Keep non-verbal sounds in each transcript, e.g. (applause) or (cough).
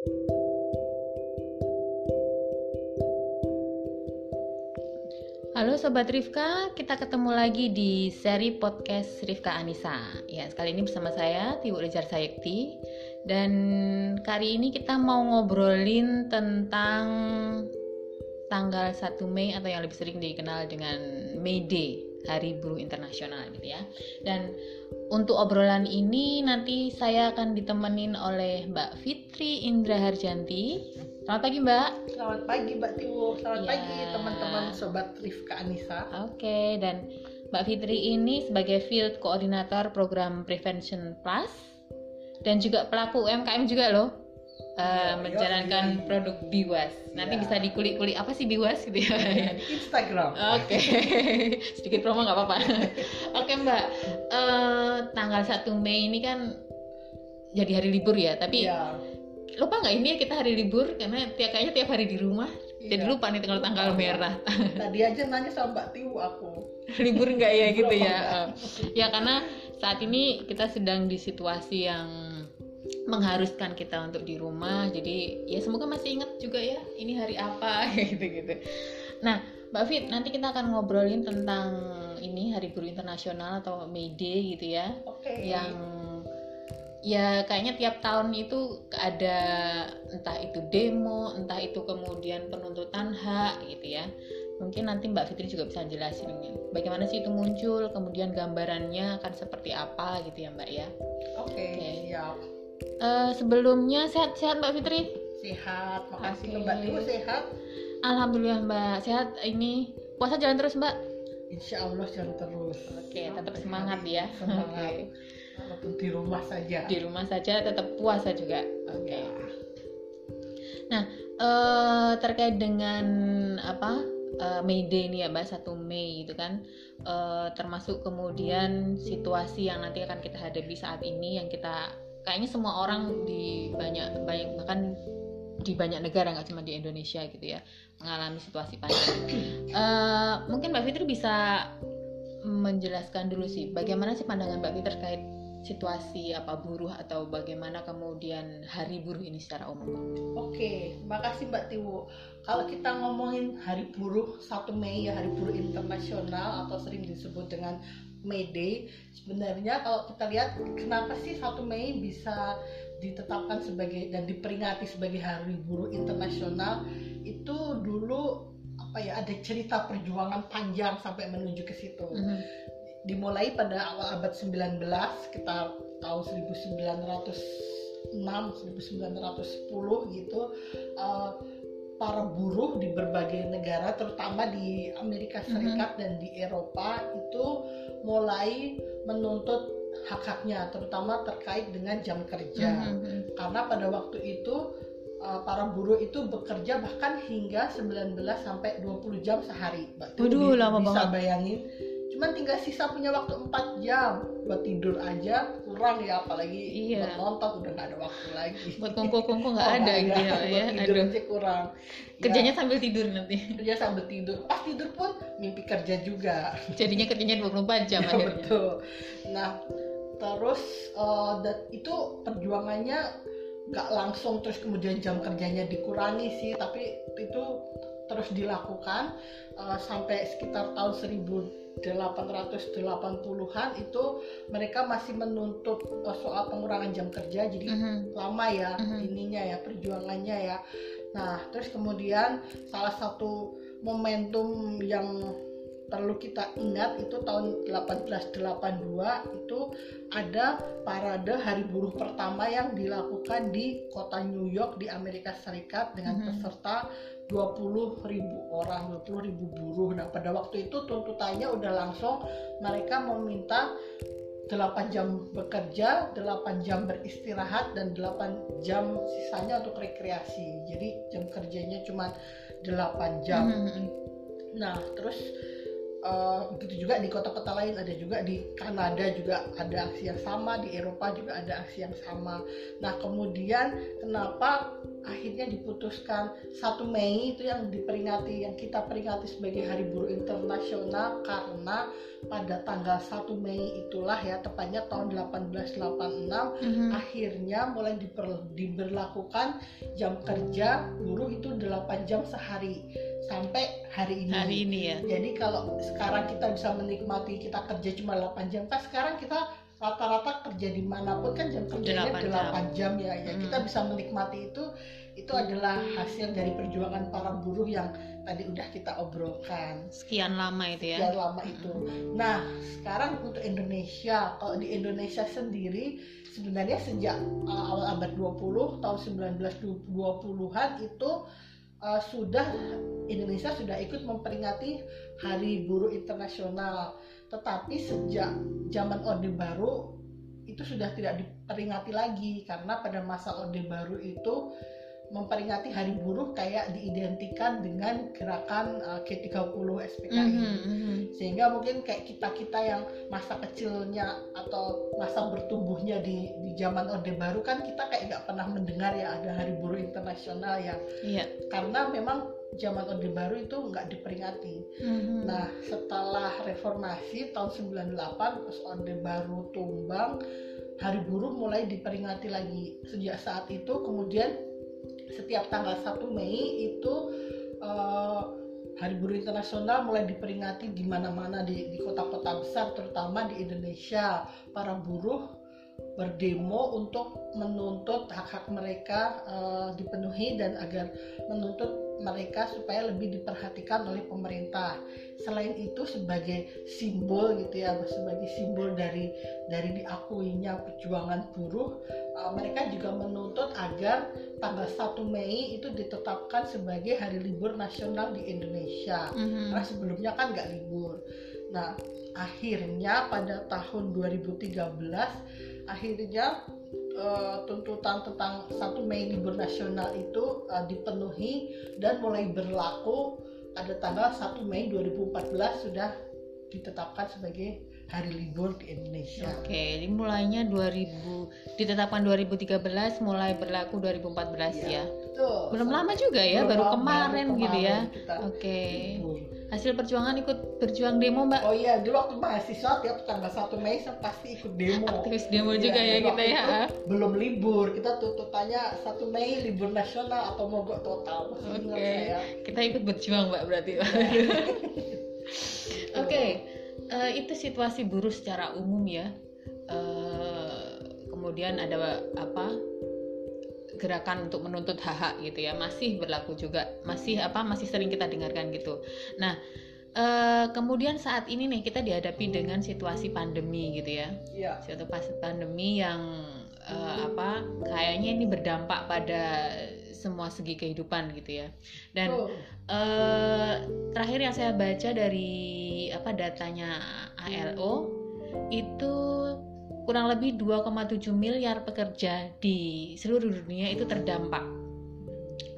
Halo Sobat Rifka, kita ketemu lagi di seri podcast Rifka Anissa. Ya, sekali ini bersama saya, Tiwu Rejar Sayekti. Dan kali ini kita mau ngobrolin tentang tanggal 1 Mei atau yang lebih sering dikenal dengan May Day Hari Buruh Internasional gitu ya. Dan untuk obrolan ini nanti saya akan ditemenin oleh Mbak Fitri Indra Harjanti Selamat pagi Mbak. Selamat pagi Mbak Tiwo. Selamat Ya. pagi teman-teman sobat Rifka Anissa. Oke, dan Mbak Fitri ini sebagai Field Coordinator Program Prevention Plus dan juga pelaku UMKM juga loh. Eh, Iya, menjalankan iya, produk Biwas. Nanti Iya. bisa dikulik-kulik apa sih Biwas gitu ya. Instagram. Oke, (laughs) sedikit promo nggak apa-apa. (laughs) Oke Mbak, Eh, tanggal 1 Mei ini kan jadi hari libur ya, tapi Iya. lupa nggak ini kita hari libur karena tiap kayaknya tiap hari di rumah. Jadi Iya. lupa nih tanggal tanggal merah. (laughs) Tadi aja nanya sama Mbak Tiwo aku. libur nggak ya gitu ya Eh, ya karena saat ini kita sedang di situasi yang mengharuskan kita untuk di rumah jadi ya semoga masih ingat juga ya ini hari apa (laughs) gitu gitu nah Mbak Fit nanti kita akan ngobrolin tentang ini Hari Buruh Internasional atau May Day gitu ya Oke. yang ya kayaknya tiap tahun itu ada entah itu demo, entah itu kemudian penuntutan hak gitu ya. Mungkin nanti Mbak Fitri juga bisa jelasin bagaimana sih itu muncul, kemudian gambarannya akan seperti apa gitu ya Mbak ya. Oke. Oke. Siap. Eh, sebelumnya sehat-sehat Mbak Fitri? Sehat. Makasih Oke. Mbak Tiwo sehat. Alhamdulillah Mbak sehat. Ini puasa jalan terus Mbak. Insya Allah jalan terus. Oke, tetap Sampai semangat ya. Semangat. Walaupun di rumah saja. Di rumah saja tetap puasa juga. Oke. Ya. Nah, eh, terkait dengan apa eh, May Day ini ya, Mbak, 1 Mei itu kan, eh, termasuk kemudian situasi yang nanti akan kita hadapi saat ini yang kita kayaknya semua orang di banyak banyak bahkan di banyak negara nggak cuma di Indonesia gitu ya mengalami situasi pandemi. (clears throat) Eh, mungkin Mbak Fitri bisa menjelaskan dulu sih bagaimana sih pandangan Mbak Fitri terkait situasi apa buruh atau bagaimana kemudian hari buruh ini secara umum. Oke, makasih Mbak Tiwo. Kalau kita ngomongin Hari Buruh 1 Mei ya Hari Buruh Internasional atau sering disebut dengan May Day, sebenarnya kalau kita lihat kenapa sih 1 Mei bisa ditetapkan sebagai dan diperingati sebagai Hari Buruh Internasional? Itu dulu apa ya ada cerita perjuangan panjang sampai menuju ke situ. Mhm. dimulai pada awal abad 19 kita tahun 1906 1910 gitu eh, para buruh di berbagai negara terutama di Amerika Serikat dan di Eropa itu mulai menuntut hak-haknya terutama terkait dengan jam kerja Mhm. karena pada waktu itu uh, para buruh itu bekerja bahkan hingga 19 sampai 20 jam sehari. Waduh, lama bisa banget. bayangin. Cuman tinggal sisa punya waktu 4 jam buat tidur aja kurang ya apalagi Iya. buat nonton udah nggak ada waktu lagi. buat kumpul-kumpul nggak (laughs) Oh, ada gitu ya, Buat tidur Aduh. aja kurang. Kerjanya Ya, sambil tidur nanti. kerja sambil tidur. Pas tidur pun mimpi kerja juga. (laughs) Jadinya kerjanya 24 jam (laughs) Ya, akhirnya. betul. Nah, terus eh, dan itu perjuangannya nggak langsung terus kemudian jam kerjanya dikurangi sih, tapi itu terus dilakukan eh, sampai sekitar tahun 1880-an itu mereka masih menuntut eh, soal pengurangan jam kerja jadi Mhm. lama ya Mhm. ininya ya perjuangannya ya. Nah, terus kemudian salah satu momentum yang perlu kita ingat itu tahun 1882 itu ada parade hari buruh pertama yang dilakukan di kota New York di Amerika Serikat dengan Mhm. peserta 20 ribu orang, 20 ribu buruh. Nah pada waktu itu tuntutannya udah langsung mereka meminta 8 jam bekerja, 8 jam beristirahat dan 8 jam sisanya untuk rekreasi. Jadi jam kerjanya cuma 8 jam. Mhm. Nah, terus eh, begitu juga di kota-kota lain ada juga di Kanada juga ada aksi yang sama, di Eropa juga ada aksi yang sama. Nah, kemudian kenapa akhirnya diputuskan 1 Mei itu yang diperingati yang kita peringati sebagai Hari Buruh Internasional karena pada tanggal 1 Mei itulah ya tepatnya tahun 1886 Mhm. akhirnya mulai diper, diberlakukan jam kerja buruh itu 8 jam sehari sampai hari ini. hari ini ya Jadi kalau sekarang kita bisa menikmati kita kerja cuma 8 jam kan sekarang kita rata-rata kerja di mana pun kan jam kerjanya 8 8 jam, ya ya Hmm. kita bisa menikmati itu itu adalah hasil dari perjuangan para buruh yang tadi udah kita obrolkan sekian lama itu ya sekian lama itu. Nah, sekarang untuk Indonesia, kalau di Indonesia sendiri sebenarnya sejak uh, awal abad 20 tahun 1920-an itu uh, sudah Indonesia sudah ikut memperingati Hari Buruh Internasional. Tetapi sejak zaman Orde Baru itu sudah tidak diperingati lagi karena pada masa Orde Baru itu memperingati Hari Buruh kayak diidentikan dengan gerakan uh, G30 SPKI sehingga mungkin kayak kita kita yang masa kecilnya atau masa bertumbuhnya di di zaman orde baru kan kita kayak nggak pernah mendengar ya ada hari buruh internasional ya. Iya. Karena memang zaman orde baru itu nggak diperingati. Mhm. nah setelah reformasi tahun 98 terus orde baru tumbang hari buruh mulai diperingati lagi. Sejak saat itu kemudian setiap tanggal 1 Mei itu eh, Hari Buruh Internasional mulai diperingati di mana-mana di kota-kota besar terutama di Indonesia. Para buruh berdemo untuk menuntut hak-hak mereka eh, dipenuhi dan agar menuntut mereka supaya lebih diperhatikan oleh pemerintah. Selain itu sebagai simbol gitu ya, sebagai simbol dari dari diakuinya perjuangan buruh, eh, mereka juga menuntut agar tanggal 1 Mei itu ditetapkan sebagai hari libur nasional di Indonesia Mhm. karena sebelumnya kan nggak libur. Nah, akhirnya pada tahun 2013 akhirnya eh, tuntutan tentang 1 Mei libur nasional itu eh, dipenuhi dan mulai berlaku pada tanggal 1 Mei 2014 sudah ditetapkan sebagai hari libur di Indonesia. Oke, ini mulainya 2000 ditetapkan 2013, mulai berlaku 2014 ya. Betul. Belum lama juga ya, Belum baru kemarin baru gitu ya. kemarin Oke. libur. Hasil perjuangan ikut berjuang demo, Mbak. Oh iya, dulu waktu mahasiswa tiap tanggal 1 Mei saya pasti ikut demo. Aktivis demo Iya, juga ya kita ya. Belum libur, kita tuntutannya 1 Mei libur nasional atau mogok total. Oke. saya. Kita ikut berjuang, Mbak, berarti. (laughs) Oke. eh, itu situasi buruh secara umum ya. Eh, kemudian ada apa? Gerakan untuk menuntut hak-hak gitu ya masih berlaku juga masih apa masih sering kita dengarkan gitu. Nah eh, kemudian saat ini nih kita dihadapi dengan situasi pandemi gitu ya. Suatu pas pandemi yang eh, apa kayaknya ini berdampak pada semua segi kehidupan gitu ya. Dan Betul. eh, terakhir yang saya baca dari apa datanya ALO itu kurang lebih 2,7 miliar pekerja di seluruh dunia itu terdampak.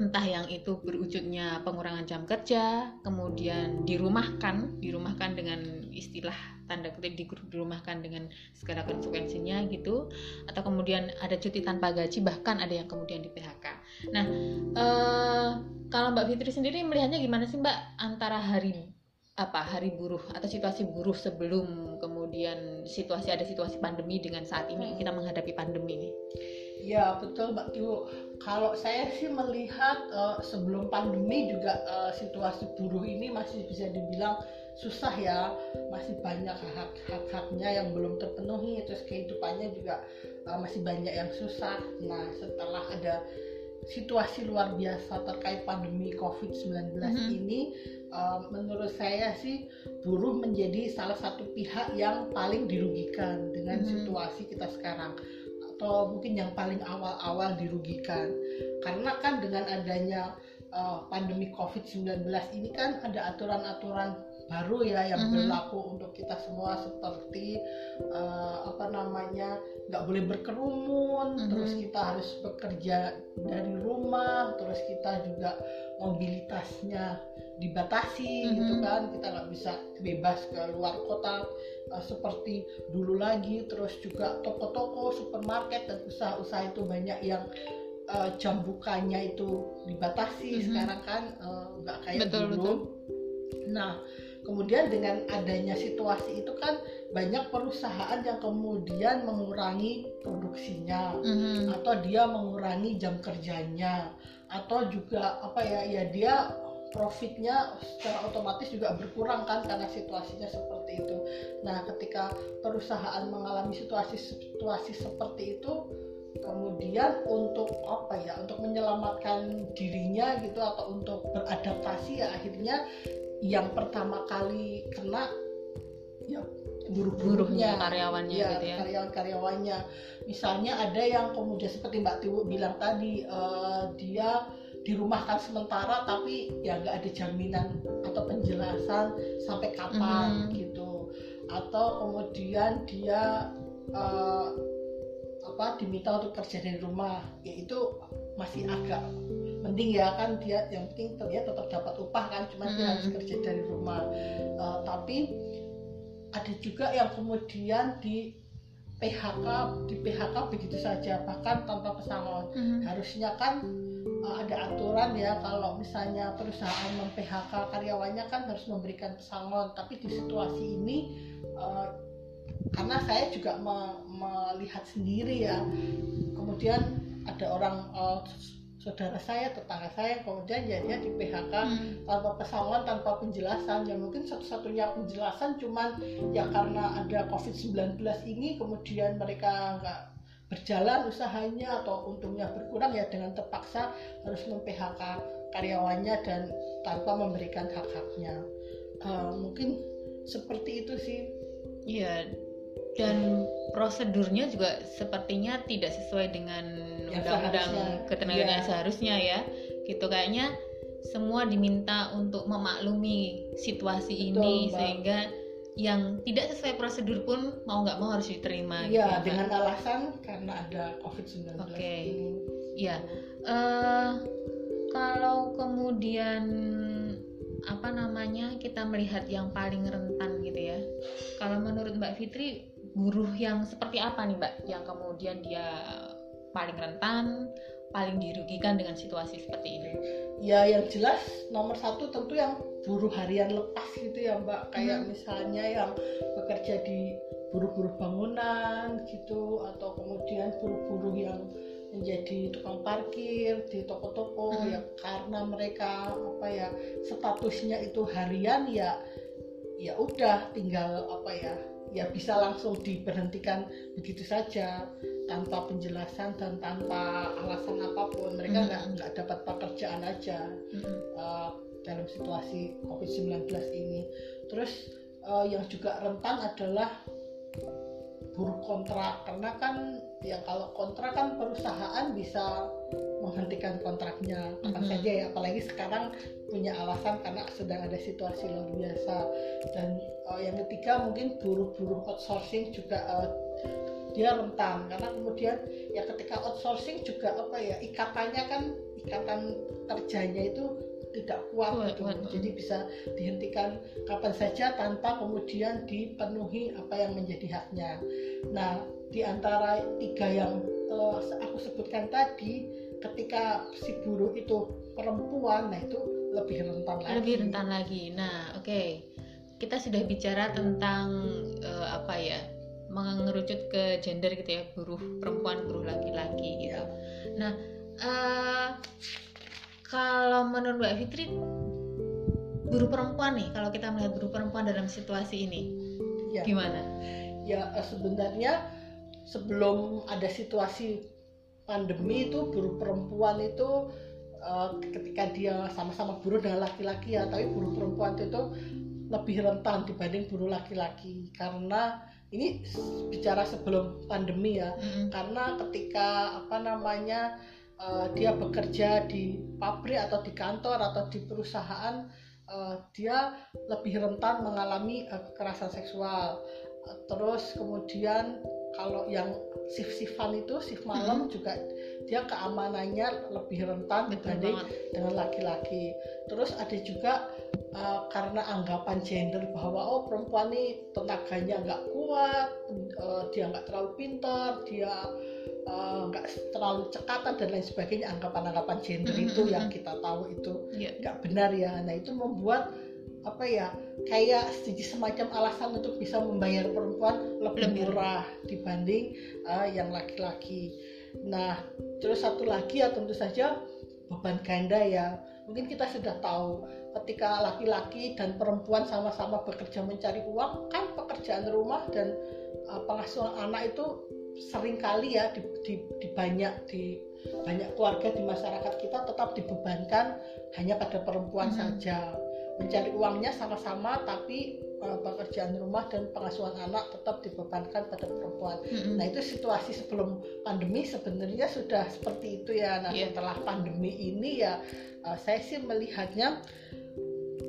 Entah yang itu berwujudnya pengurangan jam kerja kemudian dirumahkan dirumahkan dengan istilah tanda kutip di- dirumahkan dengan segala konsekuensinya gitu atau kemudian ada cuti tanpa gaji bahkan ada yang kemudian di PHK nah eh, kalau Mbak Fitri sendiri melihatnya gimana sih Mbak antara hari apa hari buruh atau situasi buruh sebelum kemudian situasi ada situasi pandemi dengan saat ini kita menghadapi pandemi nih Ya betul Mbak Tiwo. Kalau saya sih melihat eh, sebelum pandemi juga eh, situasi buruh ini masih bisa dibilang susah ya, masih banyak hak hak-haknya yang belum terpenuhi, terus kehidupannya juga eh, masih banyak yang susah. Nah setelah ada situasi luar biasa terkait pandemi COVID-19 Mhm. ini, eh, menurut saya sih buruh menjadi salah satu pihak yang paling dirugikan dengan Mhm. situasi kita sekarang atau mungkin yang paling awal-awal dirugikan karena kan dengan adanya uh, pandemi COVID-19 ini kan ada aturan-aturan baru ya yang Mhm. berlaku untuk kita semua seperti uh, apa namanya nggak boleh berkerumun Mhm. terus kita harus bekerja dari rumah terus kita juga mobilitasnya dibatasi gitu Mhm. kan kita nggak bisa bebas ke luar kota uh, seperti dulu lagi terus juga toko-toko supermarket dan usaha-usaha itu banyak yang uh, jam bukanya itu dibatasi Mhm. sekarang kan uh, nggak kayak Betul, dulu. betul. Nah, kemudian dengan adanya situasi itu kan banyak perusahaan yang kemudian mengurangi produksinya Mhm. atau dia mengurangi jam kerjanya atau juga apa ya ya dia profitnya secara otomatis juga berkurang kan karena situasinya seperti itu. Nah, ketika perusahaan mengalami situasi-situasi seperti itu, kemudian untuk apa ya, untuk menyelamatkan dirinya gitu atau untuk beradaptasi ya akhirnya yang pertama kali kena ya buruhnya buruh-buruhnya karyawannya ya, gitu ya karyawan-karyawannya. Misalnya ada yang kemudian seperti Mbak Tiwu bilang tadi, eh, dia dirumahkan sementara tapi ya nggak ada jaminan atau penjelasan sampai kapan Mhm. gitu. Atau kemudian dia eh, apa diminta untuk kerja dari rumah, yaitu masih agak mending ya kan dia yang penting dia tetap dapat upah kan, cuma dia Mhm. harus kerja dari rumah. Eh, tapi ada juga yang kemudian di PHK di PHK begitu saja bahkan tanpa pesangon Mhm. harusnya kan uh, ada aturan ya kalau misalnya perusahaan mem PHK karyawannya kan harus memberikan pesangon tapi di situasi ini uh, karena saya juga me- melihat sendiri ya kemudian ada orang uh, saudara saya tetangga saya kemudian ya dia di PHK Mhm. tanpa pesangon tanpa penjelasan ya mungkin satu-satunya penjelasan cuman ya karena ada COVID-19 ini kemudian mereka nggak berjalan usahanya atau untungnya berkurang ya dengan terpaksa harus mem-PHK karyawannya dan tanpa memberikan hak-haknya Eh, mungkin seperti itu sih Iya. Dan prosedurnya juga sepertinya tidak sesuai dengan undang-undang seharusnya. ketenagakerjaan Iya. seharusnya ya. Gitu kayaknya semua diminta untuk memaklumi situasi Betul, ini Mbak. sehingga yang tidak sesuai prosedur pun mau nggak mau harus diterima gitu ya Mbak. dengan alasan karena ada COVID-19 Oke. ini Iya. Eh, kalau kemudian apa namanya kita melihat yang paling rentan gitu ya. Kalau menurut Mbak Fitri buruh yang seperti apa nih Mbak yang kemudian dia paling rentan, paling dirugikan dengan situasi seperti ini? ya yang jelas nomor satu tentu yang buruh harian lepas gitu ya mbak kayak Hmm. misalnya yang bekerja di buruh-buruh bangunan gitu atau kemudian buruh-buruh yang menjadi tukang parkir di toko-toko Hmm. ya karena mereka apa ya statusnya itu harian ya ya udah tinggal apa ya ya bisa langsung diberhentikan begitu saja tanpa penjelasan dan tanpa alasan apa pun mereka Mhm. nggak nggak dapat pekerjaan aja Mm-mm. uh, dalam situasi COVID-19 ini. Terus uh, yang juga rentan adalah buruh kontrak karena kan ya kalau kontrak kan perusahaan bisa menghentikan kontraknya kapan Mhm. saja ya apalagi sekarang punya alasan karena sedang ada situasi luar biasa dan uh, yang ketiga mungkin buruh-buruh outsourcing juga uh, dia rentan karena kemudian ya ketika outsourcing juga apa ya ikatannya kan ikatan kerjanya itu tidak kuat Kuat, gitu kuat, jadi bisa dihentikan kapan saja tanpa kemudian dipenuhi apa yang menjadi haknya nah di antara tiga yang eh, aku sebutkan tadi ketika si buruh itu perempuan nah itu lebih rentan lagi Lebih rentan lagi. Nah, oke. Kita sudah bicara tentang eh, apa ya? Mengerucut ke gender gitu ya, buruh perempuan, buruh laki-laki gitu. Ya. Nah, eh, kalau menurut Mbak Fitri, buruh perempuan nih, kalau kita melihat buruh perempuan dalam situasi ini, Ya. gimana? ya eh, sebenarnya sebelum ada situasi pandemi itu buruh perempuan itu eh, ketika dia sama-sama buruh dengan laki-laki ya tapi buruh perempuan itu lebih rentan dibanding buruh laki-laki karena ini bicara sebelum pandemi ya. Mm-mm. karena ketika apa namanya eh, dia bekerja di pabrik atau di kantor atau di perusahaan eh, dia lebih rentan mengalami eh, kekerasan seksual. Eh, terus kemudian kalau yang shift-shiftan itu shift malam juga dia keamanannya lebih rentan Betul dibanding banget. dengan laki-laki. Terus ada juga uh, karena anggapan gender bahwa oh perempuan ini tenaganya nggak kuat, uh, dia nggak terlalu pintar, dia eh, nggak terlalu cekatan dan lain sebagainya anggapan-anggapan gender Mm, itu yang kita tahu itu Iya. nggak benar ya nah itu membuat apa ya kayak semacam alasan untuk bisa membayar perempuan lebih Lebih murah dibanding uh, yang laki-laki nah terus satu lagi ya tentu saja beban ganda ya mungkin kita sudah tahu ketika laki-laki dan perempuan sama-sama bekerja mencari uang kan pekerjaan rumah dan uh, pengasuhan anak itu sering kali ya di, di, di banyak di banyak keluarga di masyarakat kita tetap dibebankan hanya pada perempuan Mhm. saja mencari uangnya sama-sama tapi pekerjaan rumah dan pengasuhan anak tetap dibebankan pada perempuan Mm-mm. Nah itu situasi sebelum pandemi sebenarnya sudah seperti itu ya. Nah Iya. setelah pandemi ini ya uh, saya sih melihatnya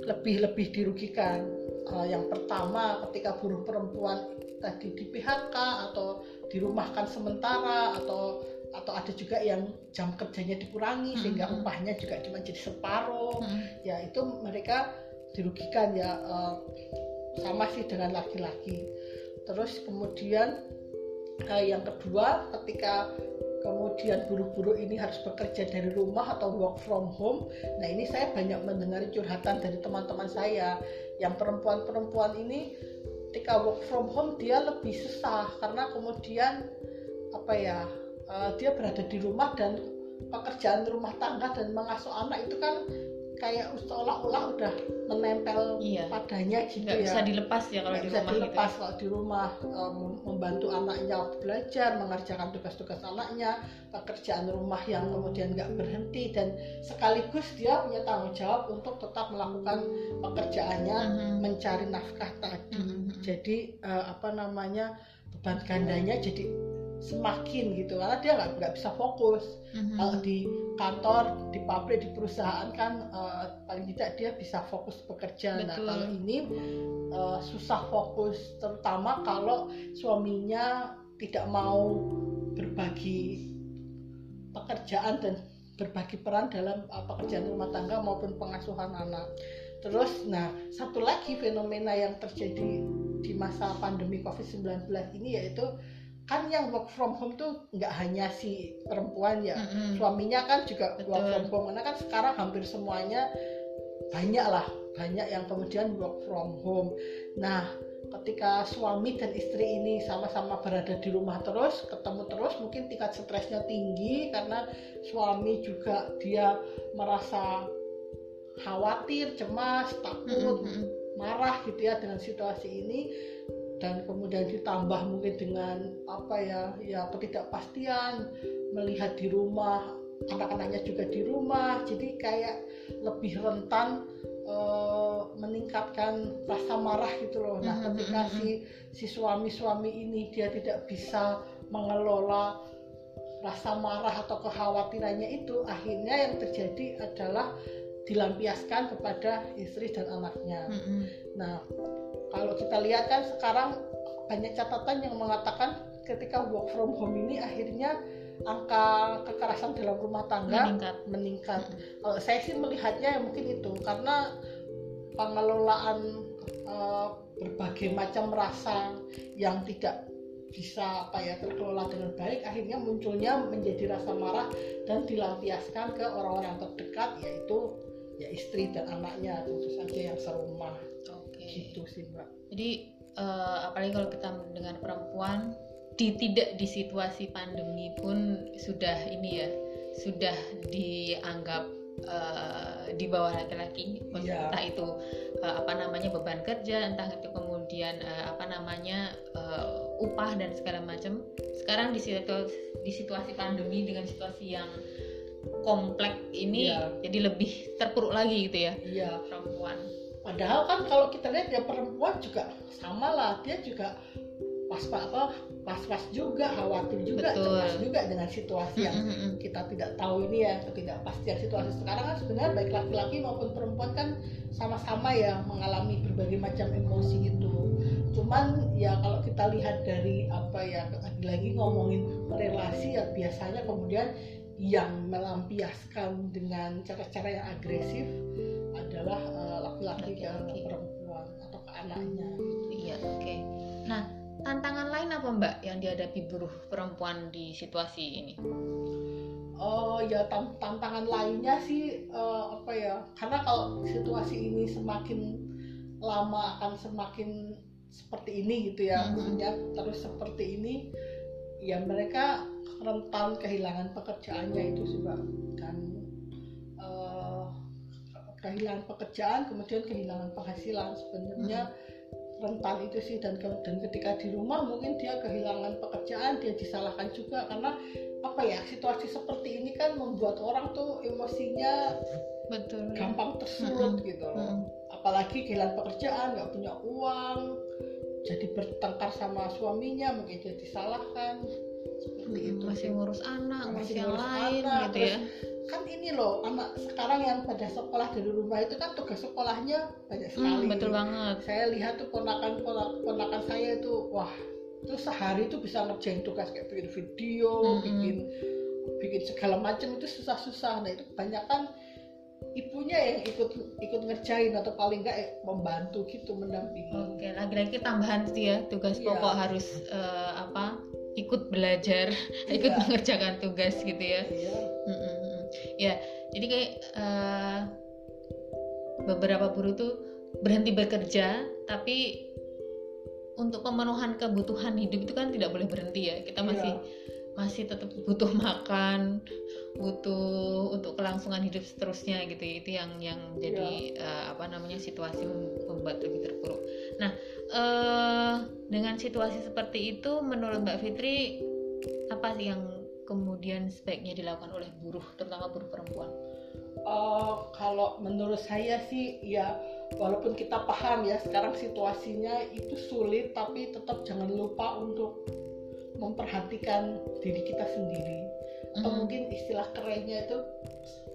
lebih lebih dirugikan. Uh, yang pertama ketika buruh perempuan tadi di PHK atau dirumahkan sementara atau atau ada juga yang jam kerjanya dikurangi sehingga Mhm. upahnya juga cuma jadi separuh Mm-mm. ya itu mereka dirugikan ya eh, sama sih dengan laki-laki. Terus kemudian eh, yang kedua ketika kemudian buruh-buruh ini harus bekerja dari rumah atau work from home nah ini saya banyak mendengar curhatan dari teman-teman saya. Yang perempuan-perempuan ini ketika work from home dia lebih susah karena kemudian apa ya eh, dia berada di rumah dan pekerjaan rumah tangga dan mengasuh anak itu kan kayak seolah-olah udah menempel Iya. padanya gitu nggak ya bisa dilepas ya kalau Nggak di bisa rumah dilepas gitu kalau di rumah em, membantu anaknya belajar mengerjakan tugas-tugas anaknya pekerjaan rumah yang kemudian nggak berhenti dan sekaligus dia punya tanggung jawab untuk tetap melakukan pekerjaannya Mhm. mencari nafkah tadi Mhm. jadi eh, apa namanya beban gandanya jadi semakin gitu karena dia nggak nggak bisa fokus Mhm. kalau di kantor di pabrik di perusahaan kan eh, paling tidak dia bisa fokus bekerja nah Betul. kalau ini eh, susah fokus terutama kalau suaminya tidak mau berbagi pekerjaan dan berbagi peran dalam uh, pekerjaan rumah tangga maupun pengasuhan anak. Terus, nah satu lagi fenomena yang terjadi di masa pandemi COVID-19 ini yaitu kan yang work from home tuh nggak hanya si perempuan ya, Mm-mm. suaminya kan juga Betul. work from home karena kan sekarang hampir semuanya banyak lah banyak yang kemudian work from home nah ketika suami dan istri ini sama-sama berada di rumah terus ketemu terus mungkin tingkat stresnya tinggi karena suami juga dia merasa khawatir cemas takut Mm-mm. marah gitu ya dengan situasi ini dan kemudian ditambah mungkin dengan apa ya ya ketidakpastian melihat di rumah anak-anaknya juga di rumah. Jadi kayak lebih rentan eh, meningkatkan rasa marah gitu loh. Nah Mhm, ketika mhm, si si suami-suami ini dia tidak bisa mengelola rasa marah atau kekhawatirannya itu akhirnya yang terjadi adalah dilampiaskan kepada istri dan anaknya. Mm-mm. Nah, kalau kita lihat kan sekarang banyak catatan yang mengatakan ketika work from home ini akhirnya angka kekerasan dalam rumah tangga meningkat. meningkat. Kalau saya sih melihatnya ya mungkin itu karena pengelolaan eh, berbagai macam rasa yang tidak bisa apa ya terkelola dengan baik akhirnya munculnya menjadi rasa marah dan dilampiaskan ke orang-orang terdekat yaitu ya istri dan anaknya tentu saja yang serumah. Oke gitu sih mbak. Jadi eh, apalagi kalau kita mendengar perempuan di tidak di situasi pandemi pun sudah ini ya sudah dianggap eh, di bawah laki-laki. Iya. entah itu eh, apa namanya beban kerja entah itu kemudian eh, apa namanya eh, upah dan segala macam. Sekarang di situasi di situasi pandemi dengan situasi yang kompleks ini Iya. jadi lebih terpuruk lagi gitu ya iya. perempuan padahal kan kalau kita lihat ya perempuan juga sama lah dia juga pas apa pas-pas juga khawatir juga Betul. cemas juga dengan situasi yang kita tidak tahu ini ya ketidakpastian situasi. Sekarang kan sebenarnya baik laki-laki maupun perempuan kan sama-sama ya mengalami berbagai macam emosi itu cuman ya kalau kita lihat dari apa ya lagi-lagi ngomongin relasi ya biasanya kemudian yang melampiaskan dengan cara-cara yang agresif adalah eh, laki-laki ke Laki-laki. perempuan atau ke anaknya Iya, oke. Nah, tantangan lain apa mbak yang dihadapi buruh perempuan di situasi ini Oh ya tan- tantangan lainnya sih eh, apa ya karena kalau situasi ini semakin lama akan semakin seperti ini gitu ya Mhm. maksudnya terus seperti ini ya mereka rentan kehilangan pekerjaannya itu sih Mbak. dan kehilangan pekerjaan kemudian kehilangan penghasilan. Sebenarnya rentan itu sih dan ke- dan ketika di rumah mungkin dia kehilangan pekerjaan dia disalahkan juga. Karena apa ya situasi seperti ini kan membuat orang tuh emosinya betul. gampang tersulut Mm-mm. gitu loh. Mm-mm. apalagi kehilangan pekerjaan nggak punya uang jadi bertengkar sama suaminya mungkin dia disalahkan. Seperti itu masih sih. ngurus anak Masih ngurus yang lain anak, gitu terus ya kan ini loh anak sekarang yang pada sekolah dari rumah itu kan tugas sekolahnya banyak Hmm, sekali betul banget saya lihat tuh ponakan ponakan, saya itu wah itu sehari itu bisa ngerjain tugas kayak bikin video Mm-mm. bikin bikin segala macam itu susah-susah nah itu kebanyakan ibunya yang ikut ikut ngerjain atau paling enggak eh, membantu gitu mendampingi Oke, lagi-lagi tambahan sih ya tugas Iya. pokok harus eh, apa? Ikut belajar, (laughs) ikut Iya. mengerjakan tugas gitu ya. Iya. Mm-mm. Ya, jadi kayak eh, beberapa buruh tuh berhenti bekerja, tapi untuk pemenuhan kebutuhan hidup itu kan tidak boleh berhenti ya. Kita masih masih tetap butuh makan, butuh untuk kelangsungan hidup seterusnya gitu. Itu yang yang jadi eh, apa namanya situasi mem- membuat lebih terpuruk. Nah, eh dengan situasi seperti itu, menurut Mbak Fitri apa sih yang kemudian sebaiknya dilakukan oleh buruh, terutama buruh perempuan? Eh, kalau menurut saya sih ya walaupun kita paham ya sekarang situasinya itu sulit tapi tetap jangan lupa untuk memperhatikan diri kita sendiri atau Mhm. mungkin istilah kerennya itu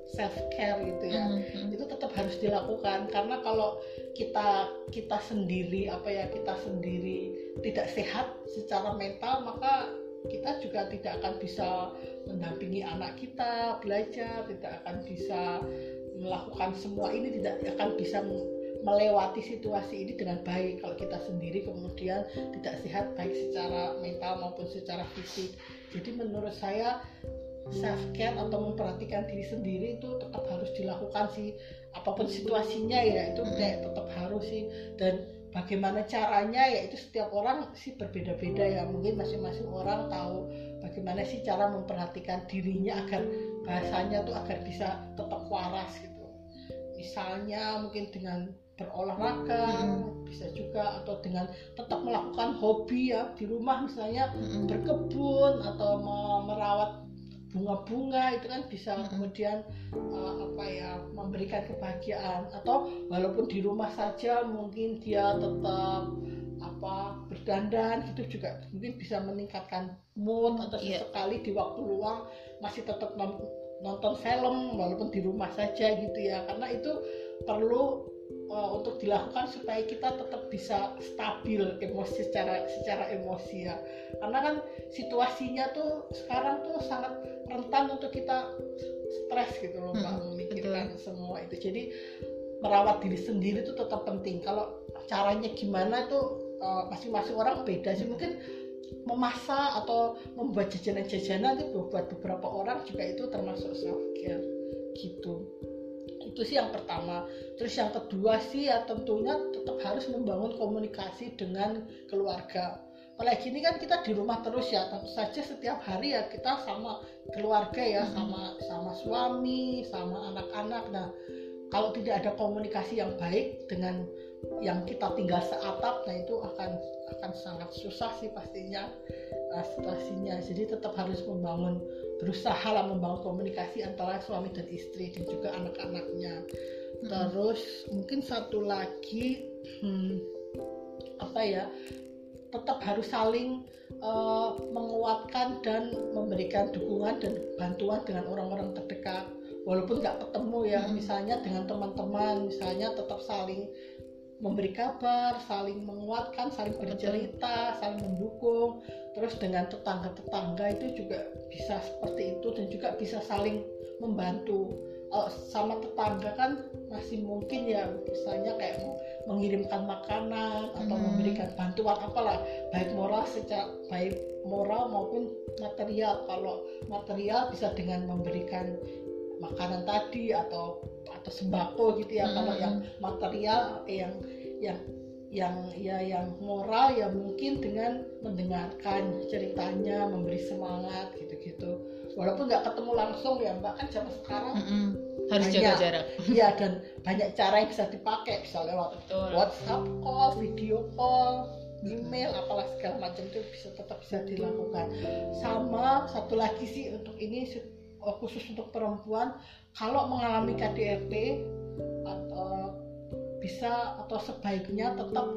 self care gitu ya Mhm. itu tetap harus dilakukan karena kalau kita kita sendiri apa ya kita sendiri tidak sehat secara mental maka kita juga tidak akan bisa mendampingi anak kita belajar tidak akan bisa melakukan semua ini tidak akan bisa melewati situasi ini dengan baik. Kalau kita sendiri kemudian tidak sehat baik secara mental maupun secara fisik. Jadi menurut saya self care atau memperhatikan diri sendiri itu tetap harus dilakukan sih. Apa pun situasinya ya itu Mm-mm. kayak tetap harus sih. Dan bagaimana caranya ya itu setiap orang sih berbeda-beda ya. Mungkin masing-masing orang tahu bagaimana sih cara memperhatikan dirinya agar bahasanya tuh agar bisa tetap waras gitu. Misalnya mungkin dengan berolahraga bisa juga atau dengan tetap melakukan hobi ya di rumah misalnya berkebun atau me- merawat bunga-bunga itu kan bisa kemudian uh, apa ya memberikan kebahagiaan. Atau walaupun di rumah saja mungkin dia tetap apa berdandan gitu juga mungkin bisa meningkatkan mood atau Iya. sesekali di waktu luang masih tetap non- nonton film walaupun di rumah saja gitu ya. Karena itu perlu uh, untuk dilakukan supaya kita tetap bisa stabil emosi secara secara emosi ya. Karena kan situasinya tuh sekarang tuh sangat rentan untuk kita stres gitu loh Mm-mm, memikirkan semua itu. Jadi merawat diri sendiri itu tetap penting. Kalau caranya gimana tuh uh, masing-masing orang beda sih. Mungkin memasak atau membuat jajanan-jajanan itu buat beberapa orang juga itu termasuk self care gitu itu sih yang pertama. Terus yang kedua sih ya tentunya tetap harus membangun komunikasi dengan keluarga. Apalagi ini kan kita di rumah terus ya tentu saja setiap hari ya kita sama keluarga ya Mhm. sama sama suami sama anak-anak. Nah kalau tidak ada komunikasi yang baik dengan yang kita tinggal seatap nah itu akan akan sangat susah sih pastinya uh, situasinya jadi tetap harus membangun berusaha lah membangun komunikasi antara suami dan istri dan juga anak-anaknya Mhm. terus mungkin satu lagi hmm, apa ya tetap harus saling uh, menguatkan dan memberikan dukungan dan bantuan dengan orang-orang terdekat walaupun nggak ketemu ya Mhm. misalnya dengan teman-teman misalnya tetap saling memberi kabar, saling menguatkan, saling bercerita, saling mendukung. Terus dengan tetangga-tetangga itu juga bisa seperti itu dan juga bisa saling membantu. oh, sama tetangga kan masih mungkin ya misalnya kayak mengirimkan makanan atau Hmm. memberikan bantuan apalah baik moral secara baik moral maupun material kalau material bisa dengan memberikan makanan tadi atau atau sembako gitu ya Hmm. kalau yang material yang yang yang ya yang moral ya mungkin dengan mendengarkan ceritanya memberi semangat gitu-gitu walaupun nggak ketemu langsung ya mbak kan zaman sekarang Mm-mm. harus Banyak. jaga jarak (laughs) Iya dan banyak cara yang bisa dipakai bisa lewat betul WhatsApp call, video call, email, apalah segala macam itu bisa tetap bisa dilakukan. Sama satu lagi sih untuk ini khusus untuk perempuan kalau mengalami KDRT atau bisa atau sebaiknya tetap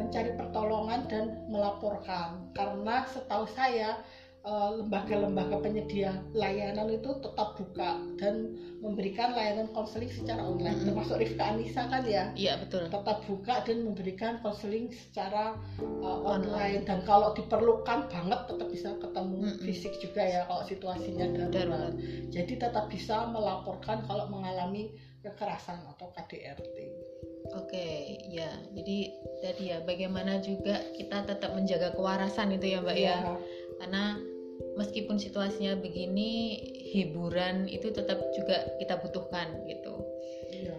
mencari pertolongan dan melaporkan. Karena setahu saya eh, lembaga-lembaga penyedia layanan itu tetap buka dan memberikan layanan konseling secara online Mm-mm. termasuk Rifka Anissa kan ya iya betul tetap buka dan memberikan konseling secara uh, Online. online dan kalau diperlukan banget tetap bisa ketemu Mm-mm. fisik juga ya kalau situasinya darurat. darurat Jadi tetap bisa melaporkan kalau mengalami kekerasan atau KDRT. Oke, ya. Jadi tadi ya bagaimana juga kita tetap menjaga kewarasan itu ya, Mbak ya. Iya. Karena meskipun situasinya begini, hiburan itu tetap juga kita butuhkan gitu. Iya.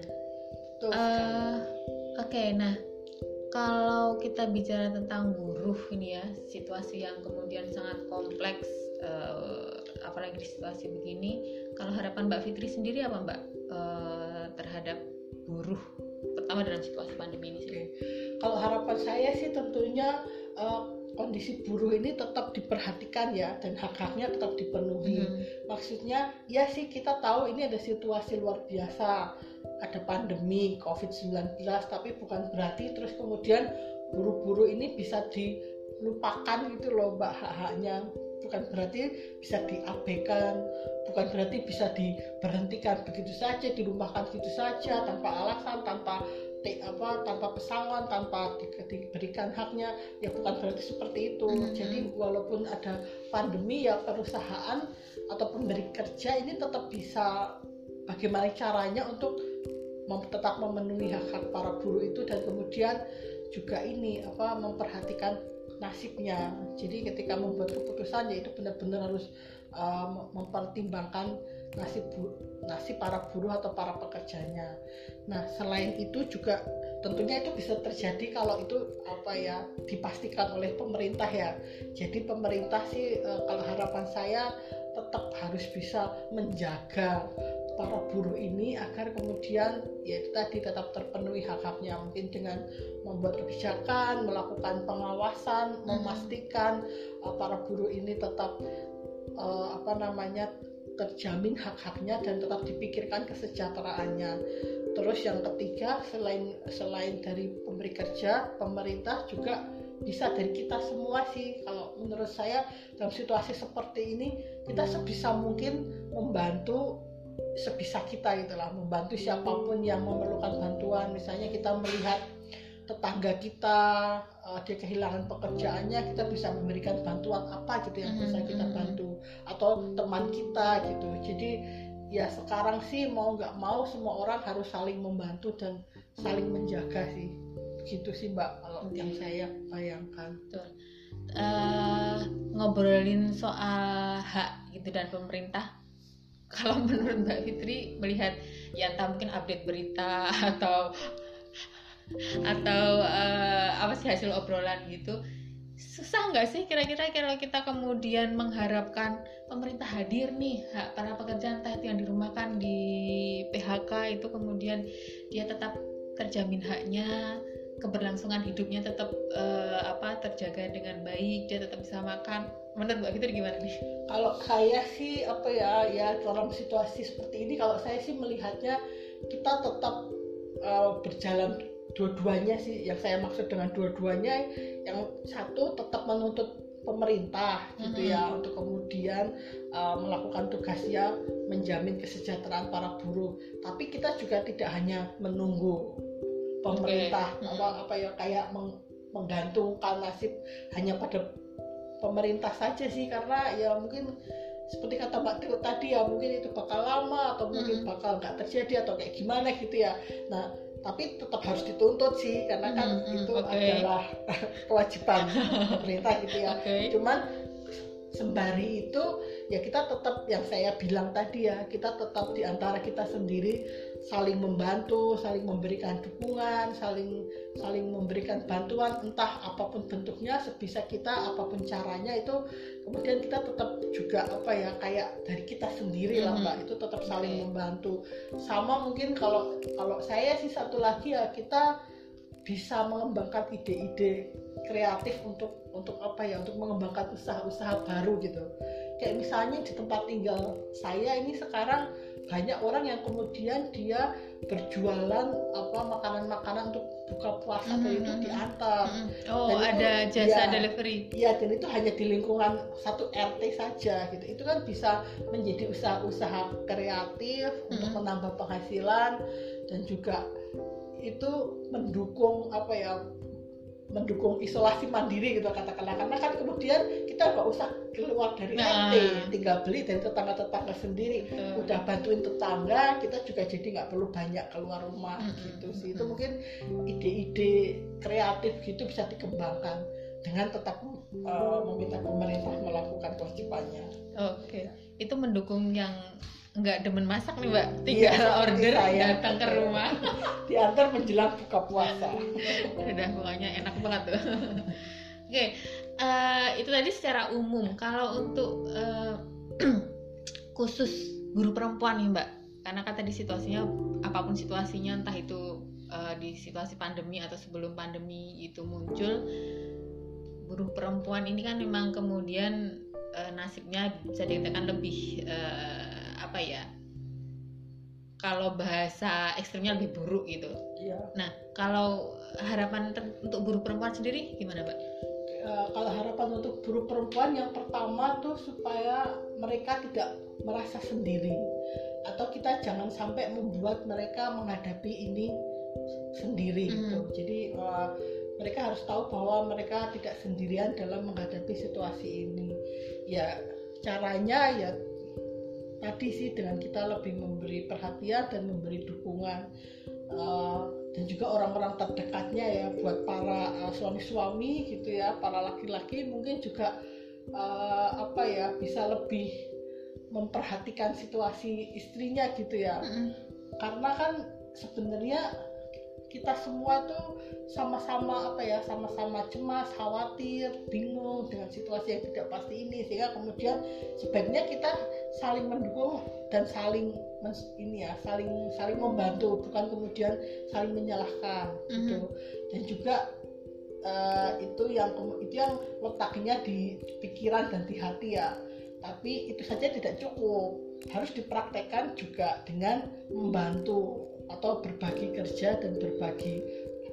Eh, Oke, nah kalau kita bicara tentang buruh ini ya, situasi yang kemudian sangat kompleks, eh, apalagi di situasi begini, kalau harapan Mbak Fitri sendiri apa Mbak eh, terhadap buruh, terutama dalam situasi pandemi ini sih? Oke. Kalau harapan saya sih tentunya uh, kondisi buruh ini tetap diperhatikan ya dan hak-haknya tetap dipenuhi. Mhm. maksudnya ya sih kita tahu ini ada situasi luar biasa ada pandemi COVID-19 tapi bukan berarti terus kemudian buru-buru ini bisa dilupakan gitu loh mbak hak-haknya bukan berarti bisa diabaikan bukan berarti bisa diberhentikan begitu saja dirumahkan begitu saja tanpa alasan tanpa te- apa tanpa pesangon tanpa di- diberikan haknya ya bukan berarti seperti itu Mhm. jadi walaupun ada pandemi ya perusahaan atau pemberi kerja ini tetap bisa bagaimana caranya untuk mem- tetap memenuhi hak-hak para buruh itu dan kemudian juga ini apa memperhatikan nasibnya jadi ketika membuat keputusan yaitu benar-benar harus uh, mem- mempertimbangkan nasib bu- nasib para buruh atau para pekerjanya. Nah selain itu juga tentunya itu bisa terjadi kalau itu apa ya dipastikan oleh pemerintah ya. Jadi pemerintah sih eh, kalau harapan saya tetap harus bisa menjaga para buruh ini agar kemudian ya itu tadi tetap terpenuhi hak-haknya. Mungkin dengan membuat kebijakan melakukan pengawasan memastikan eh, para buruh ini tetap eh, apa namanya terjamin hak-haknya dan tetap dipikirkan kesejahteraannya. Terus yang ketiga selain selain dari pemberi kerja pemerintah juga bisa dari kita semua sih. Kalau menurut saya dalam situasi seperti ini kita sebisa mungkin membantu sebisa kita itulah membantu siapa pun yang memerlukan bantuan. Misalnya kita melihat tetangga kita uh, dia kehilangan pekerjaannya kita bisa memberikan bantuan apa gitu yang bisa kita Mhm. bantu. Atau teman kita gitu. Jadi ya sekarang sih mau nggak mau semua orang harus saling membantu dan saling menjaga sih. Gitu sih mbak kalau Oke. yang saya bayangkan. Eh, ngobrolin soal hak gitu dan pemerintah. (laughs) Kalau menurut Mbak Fitri melihat ya entah mungkin update berita (laughs) atau atau eh, apa sih hasil obrolan gitu susah nggak sih kira-kira kalau kita kemudian mengharapkan pemerintah hadir nih hak para pekerja entah itu yang dirumahkan di PHK itu kemudian dia tetap terjamin haknya keberlangsungan hidupnya tetap eh, apa terjaga dengan baik dia tetap bisa makan menurut Mbak Fitri gimana nih? kalau saya sih apa ya ya dalam situasi seperti ini kalau saya sih melihatnya kita tetap uh, berjalan dua-duanya sih yang saya maksud dengan dua-duanya yang satu tetap menuntut pemerintah gitu ya untuk kemudian uh, melakukan tugasnya menjamin kesejahteraan para buruh tapi kita juga tidak hanya menunggu pemerintah Oke. apa apa ya kayak meng- menggantungkan nasib hanya pada pemerintah saja sih karena ya mungkin seperti kata Mbak Tio tadi ya mungkin itu bakal lama atau mungkin Mm. bakal nggak terjadi atau kayak gimana gitu ya nah tapi tetap harus dituntut sih karena kan Mm, mm, itu oke. adalah (laughs) kewajiban (laughs) pemerintah gitu ya Oke. cuman sembari itu ya kita tetap yang saya bilang tadi ya kita tetap di antara kita sendiri saling membantu saling memberikan dukungan saling saling memberikan bantuan entah apa pun bentuknya sebisa kita apa pun caranya itu kemudian kita tetap juga apa ya kayak dari kita sendiri lah Mhm. mbak. Itu tetap saling membantu. Sama mungkin kalau kalau saya sih satu lagi ya kita bisa mengembangkan ide-ide kreatif untuk untuk apa ya untuk mengembangkan usaha-usaha baru gitu kayak misalnya di tempat tinggal saya ini sekarang banyak orang yang kemudian dia berjualan apa makanan-makanan untuk buka puasa dan itu Mhm. diantar Mm. Oh, Dan itu- ada jasa ya. delivery. Iya dan itu hanya di lingkungan satu RT saja gitu. Itu kan bisa menjadi usaha-usaha kreatif untuk Mm-mm. menambah penghasilan dan juga itu mendukung apa ya mendukung isolasi mandiri gitu katakanlah karena kan kemudian kita nggak usah keluar dari Nah. RT tinggal beli dari tetangga-tetangga sendiri Betul. udah bantuin tetangga kita juga jadi nggak perlu banyak keluar rumah Mm-mm. gitu sih itu Mm-mm. mungkin ide-ide kreatif gitu bisa dikembangkan dengan tetap uh, meminta pemerintah melakukan kewajibannya Oke. Itu mendukung yang nggak demen masak nih, Mbak. Iya, Tinggal seperti order saya. datang ke rumah. (laughs) diantar menjelang buka puasa Udah pokoknya enak banget tuh. (laughs) Oke, eh, itu tadi secara umum. Kalau untuk eh, (clears throat) khusus guru perempuan nih Mbak, karena kan tadi situasinya apa pun situasinya, entah itu eh, di situasi pandemi atau sebelum pandemi itu muncul, guru perempuan ini kan memang kemudian eh, nasibnya bisa dikatakan lebih eh, apa ya? Kalau bahasa ekstrimnya lebih buruk gitu. Iya. Nah, kalau harapan untuk buruh perempuan sendiri gimana, Mbak? Uh, kalau harapan untuk buruh perempuan yang pertama tuh supaya mereka tidak merasa sendiri atau kita jangan sampai membuat mereka menghadapi ini sendiri Mhm. gitu. Jadi uh, mereka harus tahu bahwa mereka tidak sendirian dalam menghadapi situasi ini. Ya caranya ya tadi sih dengan kita lebih memberi perhatian dan memberi dukungan Uh, dan juga orang-orang terdekatnya ya buat para uh, suami-suami gitu ya para laki-laki mungkin juga uh, apa ya bisa lebih memperhatikan situasi istrinya gitu ya. Karena kan sebenarnya kita semua tuh sama-sama apa ya sama-sama cemas khawatir bingung dengan situasi yang tidak pasti ini. Sehingga kemudian sebaiknya kita saling mendukung dan saling ini ya saling saling membantu bukan kemudian saling menyalahkan gitu. Dan juga eh, itu yang itu yang letaknya di pikiran dan di hati ya. Tapi itu saja tidak cukup. Harus dipraktekkan juga dengan membantu atau berbagi kerja dan berbagi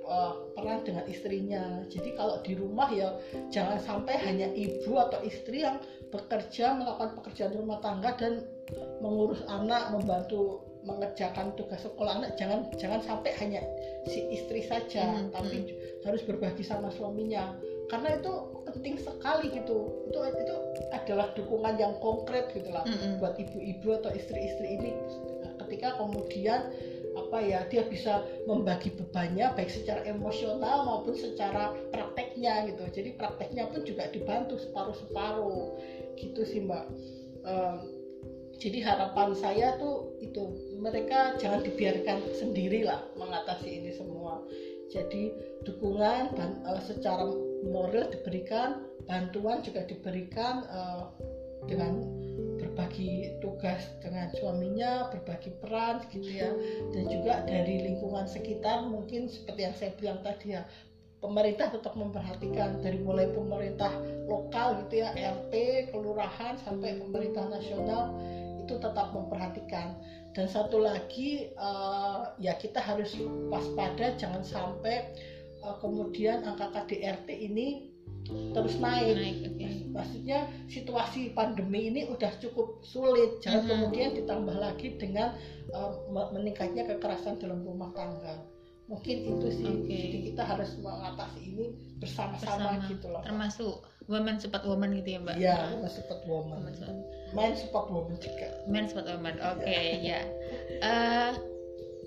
uh, peran dengan istrinya. Jadi kalau di rumah ya jangan sampai hanya ibu atau istri yang bekerja melakukan pekerjaan rumah tangga dan mengurus anak, membantu mengerjakan tugas sekolah anak. Jangan jangan sampai hanya si istri saja, Hmm, tapi harus berbagi sama suaminya. Karena itu penting sekali gitu. Itu itu adalah dukungan yang konkret gitu lah Mm-mm. buat ibu-ibu atau istri-istri ini ketika kemudian apa ya dia bisa membagi bebannya baik secara emosional maupun secara prakteknya gitu. Jadi prakteknya pun juga dibantu separuh-separuh. Gitu sih mbak. Em, jadi harapan saya tuh itu mereka jangan dibiarkan sendiri lah mengatasi ini semua. Jadi dukungan ban- eh, secara moral diberikan bantuan juga diberikan eh, dengan berbagi tugas dengan suaminya, berbagi peran gitu ya, dan juga dari lingkungan sekitar mungkin seperti yang saya bilang tadi ya, pemerintah tetap memperhatikan dari mulai pemerintah lokal gitu ya, RT, kelurahan sampai pemerintah nasional itu tetap memperhatikan. Dan satu lagi eh, ya kita harus waspada jangan sampai eh, kemudian angka KDRT ini terus naik Naik, oke. maksudnya situasi pandemi ini udah cukup sulit jangan Mhm. kemudian ditambah lagi dengan uh, me- meningkatnya kekerasan dalam rumah tangga mungkin itu sih Oke. jadi kita harus mengatasi ini bersama-sama Bersama. gitu loh Termasuk women support woman gitu ya mbak Iya, women support woman. Women support- woman juga. men support woman oke ya Eh,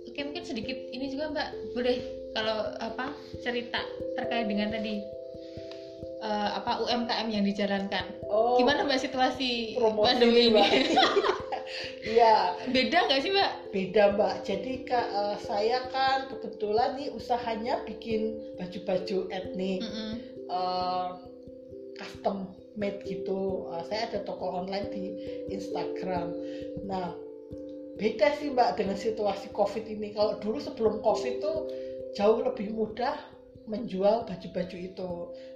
oke mungkin sedikit ini juga mbak boleh kalau apa cerita terkait dengan tadi eh, apa UMKM yang dijalankan. Oh, gimana mbak situasi promosi pandemi ini. (laughs) Iya, beda nggak sih mbak? Beda mbak. Jadi Kak, eh, saya kan kebetulan nih usahanya bikin baju-baju etnik Mm-mm. eh, custom made gitu. Eh, saya ada toko online di Instagram. Nah beda sih mbak dengan situasi covid ini. Kalau dulu sebelum covid tuh jauh lebih mudah menjual baju-baju itu.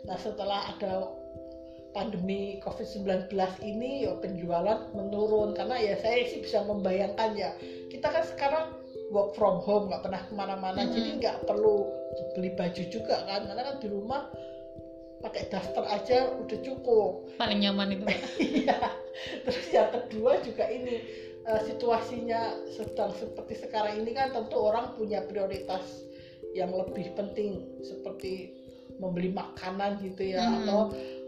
Nah setelah ada pandemi COVID-19 ini ya penjualan menurun. Karena ya saya sih bisa membayangkan ya kita kan sekarang work from home nggak pernah ke mana-mana. Mhm. jadi nggak perlu beli baju juga kan karena kan di rumah pakai daster aja udah cukup. Paling nyaman itu. (laughs) Iya. terus yang kedua juga ini eh, situasinya sedang seperti sekarang ini kan tentu orang punya prioritas yang lebih penting seperti membeli makanan gitu ya Mhm. atau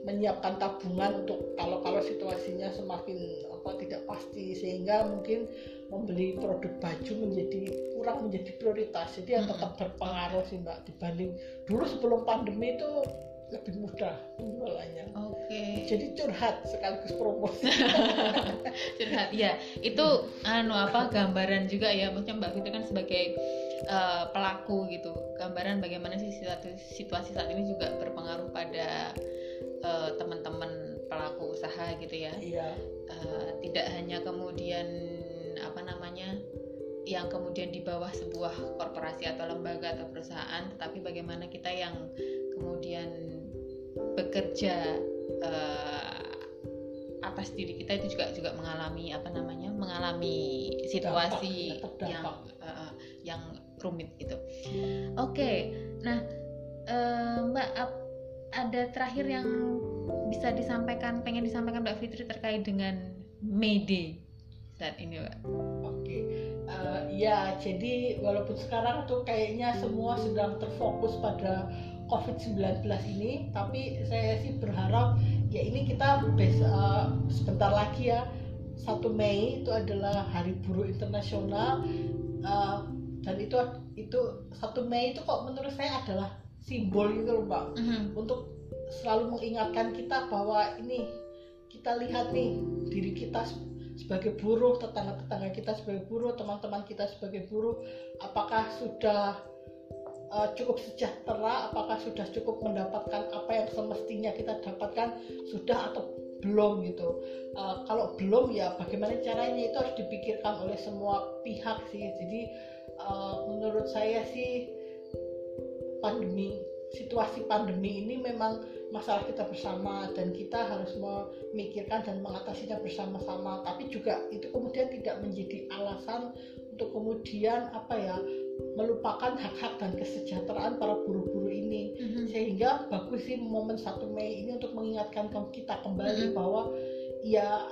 menyiapkan tabungan untuk kalau kalau situasinya semakin apa tidak pasti sehingga mungkin membeli produk baju menjadi kurang menjadi prioritas. Jadi ya Mhm. tetap berpengaruh sih mbak dibanding dulu sebelum pandemi itu lebih mudah penjualannya. Oke. Jadi curhat sekaligus promosi. (laughs) Curhat ya itu anu apa gambaran juga ya. Maksudnya mbak Fitri kan sebagai eh, pelaku gitu. Gambaran bagaimana sih situasi, situasi saat ini juga berpengaruh pada eh, teman-teman pelaku usaha gitu ya. Iya. Eh, tidak hanya kemudian apa namanya yang kemudian di bawah sebuah korporasi atau lembaga atau perusahaan tetapi bagaimana kita yang kemudian bekerja eh, atas diri kita itu juga juga mengalami apa namanya mengalami situasi Dampak, yang eh, yang rumit gitu. Oke nah eh, mbak ada terakhir yang bisa disampaikan pengen disampaikan mbak Fitri terkait dengan Day saat ini mbak? Oke Eh, ya jadi walaupun sekarang tuh kayaknya semua sedang terfokus pada COVID-19 ini tapi saya sih berharap ya ini kita bes- eh, sebentar lagi ya 1 Mei itu adalah Hari Buruh Internasional. Eh, dan itu itu 1 Mei itu kok menurut saya adalah simbol gitu loh Mbak Mhm. untuk selalu mengingatkan kita bahwa ini kita lihat nih diri kita se- sebagai buruh, tetangga-tetangga kita sebagai buruh, teman-teman kita sebagai buruh, apakah sudah uh, cukup sejahtera, apakah sudah cukup mendapatkan apa yang semestinya kita dapatkan, sudah atau belum gitu. Uh, kalau belum ya bagaimana caranya itu harus dipikirkan oleh semua pihak sih. Jadi uh, menurut saya sih pandemi situasi pandemi ini memang masalah kita bersama dan kita harus memikirkan dan mengatasinya bersama-sama tapi juga itu kemudian tidak menjadi alasan untuk kemudian apa ya melupakan hak-hak dan kesejahteraan para buruh-buruh ini Mhm. sehingga bagus sih momen 1 Mei ini untuk mengingatkan kita kembali Mhm. bahwa ya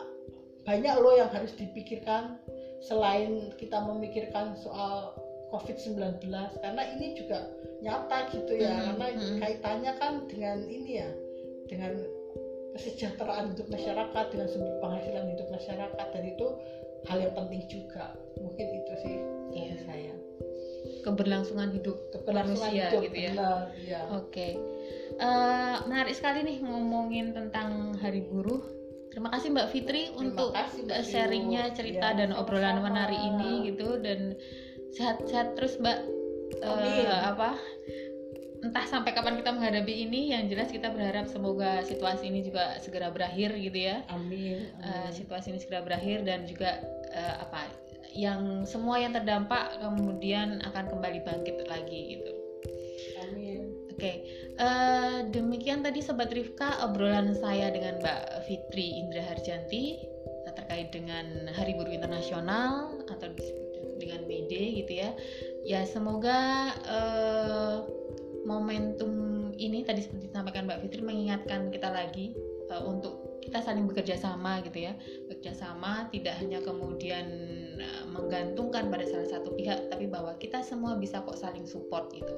banyak loh yang harus dipikirkan selain kita memikirkan soal COVID-19 karena ini juga nyata gitu ya Mhm, karena mhm. kaitannya kan dengan ini ya dengan kesejahteraan hidup masyarakat dengan sumber penghasilan hidup masyarakat dan itu hal yang penting juga mungkin itu sih dari Iya. saya keberlangsungan hidup keberlangsungan manusia hidup gitu ya benar ya Oke, Eh, menarik sekali nih ngomongin tentang Hari Buruh. Terima kasih Mbak Fitri Terima untuk kasih, Mbak eh, sharingnya cerita Ya, dan obrolan sama-sama. menarik ini gitu dan sehat-sehat terus Mbak. Amin. apa? Entah sampai kapan kita menghadapi ini, yang jelas kita berharap semoga situasi ini juga segera berakhir gitu ya. amin, Eh, amin. situasi ini segera berakhir dan juga eh, apa? Yang semua yang terdampak kemudian akan kembali bangkit lagi gitu. Oke, eh, demikian tadi Sobat Rifka obrolan saya dengan Mbak Fitri Indra Harjanti eh, terkait dengan Hari Buruh Internasional atau dengan Day gitu ya. Ya semoga eh, momentum ini tadi seperti disampaikan Mbak Fitri mengingatkan kita lagi eh, untuk kita saling bekerja sama gitu ya, bekerja sama tidak hanya kemudian eh, menggantungkan pada salah satu pihak, tapi bahwa kita semua bisa kok saling support gitu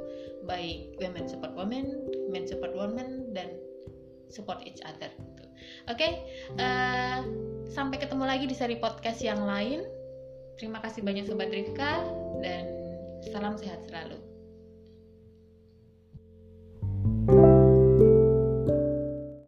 baik women support women, men support women dan support each other gitu. oke okay? uh, sampai ketemu lagi di seri podcast yang lain terima kasih banyak sobat Rifka dan salam sehat selalu